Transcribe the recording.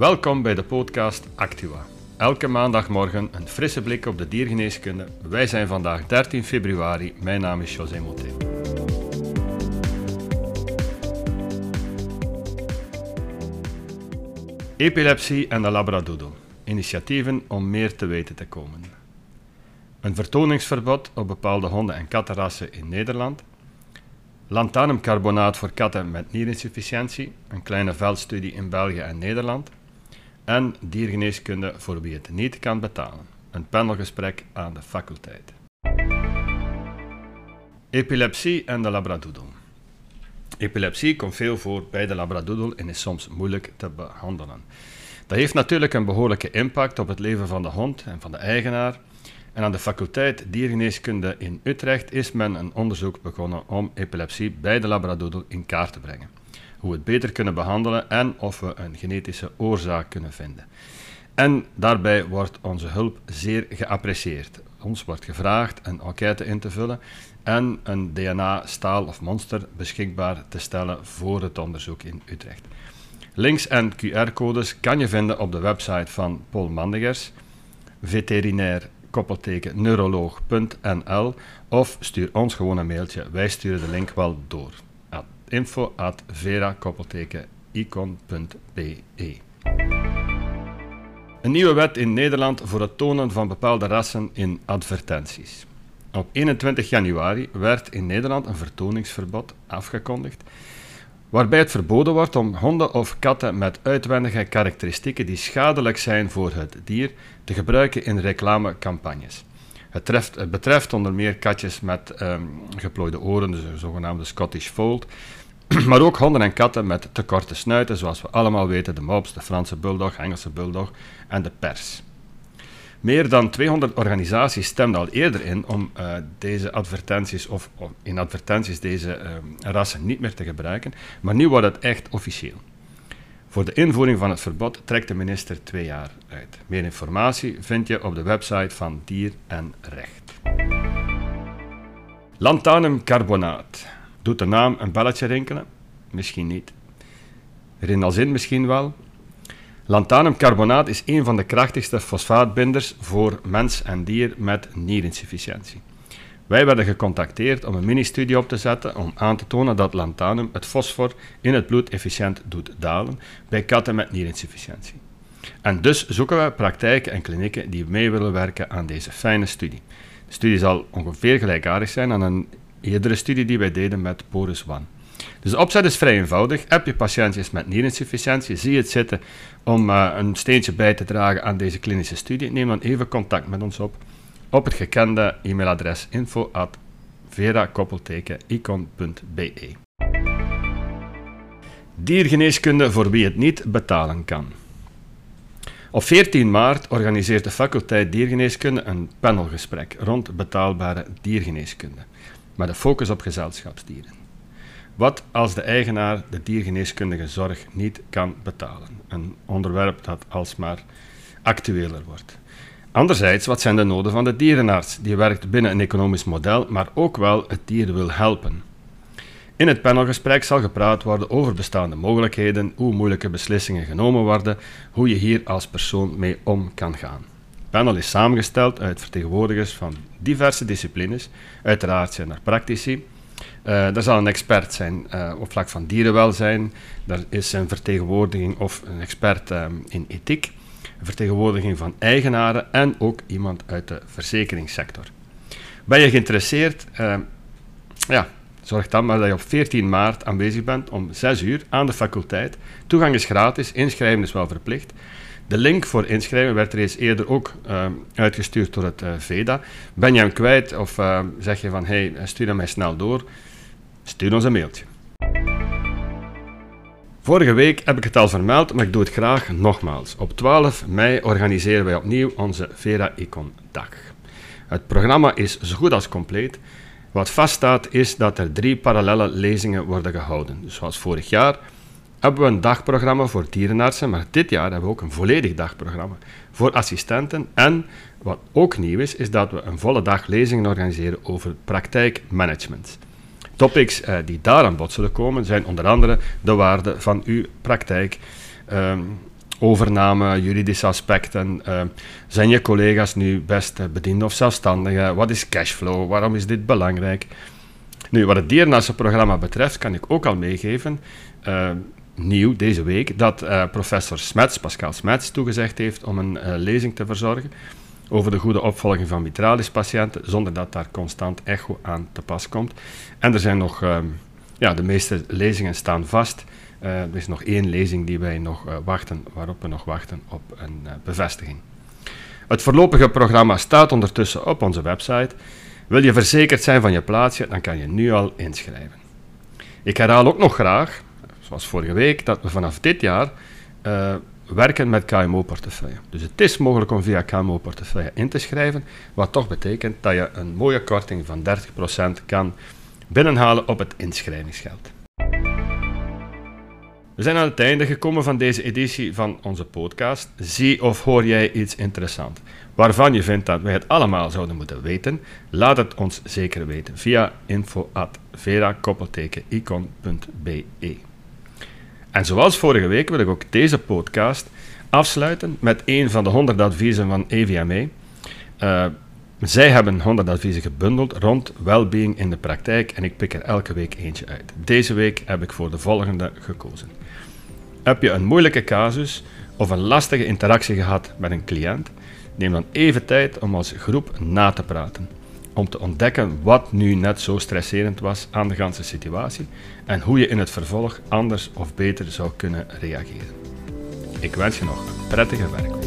Welkom bij de podcast Actua. Elke maandagmorgen een frisse blik op de diergeneeskunde. Wij zijn vandaag 13 februari. Mijn naam is José Moté. Epilepsie en de labradoodle. Initiatieven om meer te weten te komen. Een vertoningsverbod op bepaalde honden- en kattenrassen in Nederland. Lantanumcarbonaat voor katten met nierinsufficiëntie. Een kleine veldstudie in België en Nederland en diergeneeskunde voor wie het niet kan betalen. Een panelgesprek aan de faculteit. Epilepsie en de labradoodle. Epilepsie komt veel voor bij de labradoodle en is soms moeilijk te behandelen. Dat heeft natuurlijk een behoorlijke impact op het leven van de hond en van de eigenaar. En aan de faculteit Diergeneeskunde in Utrecht is men een onderzoek begonnen om epilepsie bij de labradoodle in kaart te brengen hoe we het beter kunnen behandelen en of we een genetische oorzaak kunnen vinden. En daarbij wordt onze hulp zeer geapprecieerd. Ons wordt gevraagd een enquête in te vullen en een DNA-staal of monster beschikbaar te stellen voor het onderzoek in Utrecht. Links en QR-codes kan je vinden op de website van Paul Mandigers, veterinair koppelteken neuroloog.nl of stuur ons gewoon een mailtje. Wij sturen de link wel door info at vera-icon.be. Een nieuwe wet in Nederland voor het tonen van bepaalde rassen in advertenties. Op 21 januari werd in Nederland een vertoningsverbod afgekondigd, waarbij het verboden wordt om honden of katten met uitwendige karakteristieken die schadelijk zijn voor het dier te gebruiken in reclamecampagnes. Het, treft, het betreft onder meer katjes met um, geplooide oren, dus de zogenaamde Scottish Fold, maar ook honden en katten met te korte snuiten, zoals we allemaal weten, de mops, de Franse bulldog, Engelse bulldog en de pers. Meer dan 200 organisaties stemden al eerder in om uh, deze advertenties of, in advertenties deze uh, rassen niet meer te gebruiken, maar nu wordt het echt officieel. Voor de invoering van het verbod trekt de minister twee jaar uit. Meer informatie vind je op de website van Dier en Recht. Lantanum carbonaat. Doet de naam een belletje rinkelen? Misschien niet. Rinalzin misschien wel. Lantanumcarbonaat is een van de krachtigste fosfaatbinders voor mens en dier met nierinsufficiëntie. Wij werden gecontacteerd om een mini-studie op te zetten om aan te tonen dat lantanum het fosfor in het bloed efficiënt doet dalen bij katten met nierinsufficiëntie. En dus zoeken we praktijken en klinieken die mee willen werken aan deze fijne studie. De studie zal ongeveer gelijkaardig zijn aan een eerdere studie die wij deden met Porus One. Dus de opzet is vrij eenvoudig. Heb je patiëntjes met nierinsufficiëntie, zie je het zitten om uh, een steentje bij te dragen aan deze klinische studie, neem dan even contact met ons op op het gekende e-mailadres info at vera-icon.be. Diergeneeskunde voor wie het niet betalen kan. Op 14 maart organiseert de faculteit Diergeneeskunde een panelgesprek rond betaalbare diergeneeskunde, met een focus op gezelschapsdieren. Wat als de eigenaar de diergeneeskundige zorg niet kan betalen? Een onderwerp dat alsmaar actueler wordt. Anderzijds, wat zijn de noden van de dierenarts? Die werkt binnen een economisch model, maar ook wel het dier wil helpen. In het panelgesprek zal gepraat worden over bestaande mogelijkheden, hoe moeilijke beslissingen genomen worden, hoe je hier als persoon mee om kan gaan. Het panel is samengesteld uit vertegenwoordigers van diverse disciplines. Uiteraard zijn er praktici. Uh, er zal een expert zijn uh, op vlak van dierenwelzijn. Er is een vertegenwoordiging of een expert uh, in ethiek vertegenwoordiging van eigenaren en ook iemand uit de verzekeringssector. Ben je geïnteresseerd? Uh, ja, zorg dan maar dat je op 14 maart aanwezig bent om 6 uur aan de faculteit. Toegang is gratis, inschrijven is wel verplicht. De link voor inschrijven werd reeds eerder ook uh, uitgestuurd door het uh, VEDA. Ben je hem kwijt of zeg je van hey, stuur hem mij snel door? Stuur ons een mailtje. Vorige week heb ik het al vermeld, maar ik doe het graag nogmaals. Op 12 mei organiseren wij opnieuw onze Vera Icon Dag. Het programma is zo goed als compleet. Wat vaststaat is dat er drie parallele lezingen worden gehouden. Zoals vorig jaar hebben we een dagprogramma voor dierenartsen, maar dit jaar hebben we ook een volledig dagprogramma voor assistenten. En wat ook nieuw is, is dat we een volle dag lezingen organiseren over praktijkmanagement. Topics uh, die daar aan bod zullen komen zijn onder andere de waarde van uw praktijk, um, overname, juridische aspecten. Uh, zijn je collega's nu best bediend of zelfstandigen? Wat is cashflow? Waarom is dit belangrijk? Nu, wat het dierenartsenprogramma betreft, kan ik ook al meegeven, uh, nieuw deze week, dat uh, professor Smets, Pascal Smets, toegezegd heeft om een lezing te verzorgen over de goede opvolging van mitralis-patiënten, zonder dat daar constant echo aan te pas komt. En er zijn nog, uh, ja, de meeste lezingen staan vast. Uh, er is nog één lezing die wij nog uh, wachten, waarop we nog wachten op een bevestiging. Het voorlopige programma staat ondertussen op onze website. Wil je verzekerd zijn van je plaatsje, dan kan je nu al inschrijven. Ik herhaal ook nog graag, zoals vorige week, dat we vanaf dit jaar werken met KMO-portefeuille. Dus het is mogelijk om via KMO-portefeuille in te schrijven, wat toch betekent dat je een mooie korting van 30% kan binnenhalen op het inschrijvingsgeld. We zijn aan het einde gekomen van deze editie van onze podcast. Zie of hoor jij iets interessants waarvan je vindt dat wij het allemaal zouden moeten weten? Laat het ons zeker weten via info@vera-icon.be. En zoals vorige week wil ik ook deze podcast afsluiten met een van de 100 adviezen van EVMA. Uh, zij hebben 100 adviezen gebundeld rond well-being in de praktijk en ik pik er elke week eentje uit. Deze week heb ik voor de volgende gekozen. Heb je een moeilijke casus of een lastige interactie gehad met een cliënt? Neem dan even tijd om als groep na te praten om te ontdekken wat nu net zo stresserend was aan de ganse situatie en hoe je in het vervolg anders of beter zou kunnen reageren. Ik wens je nog prettige werk.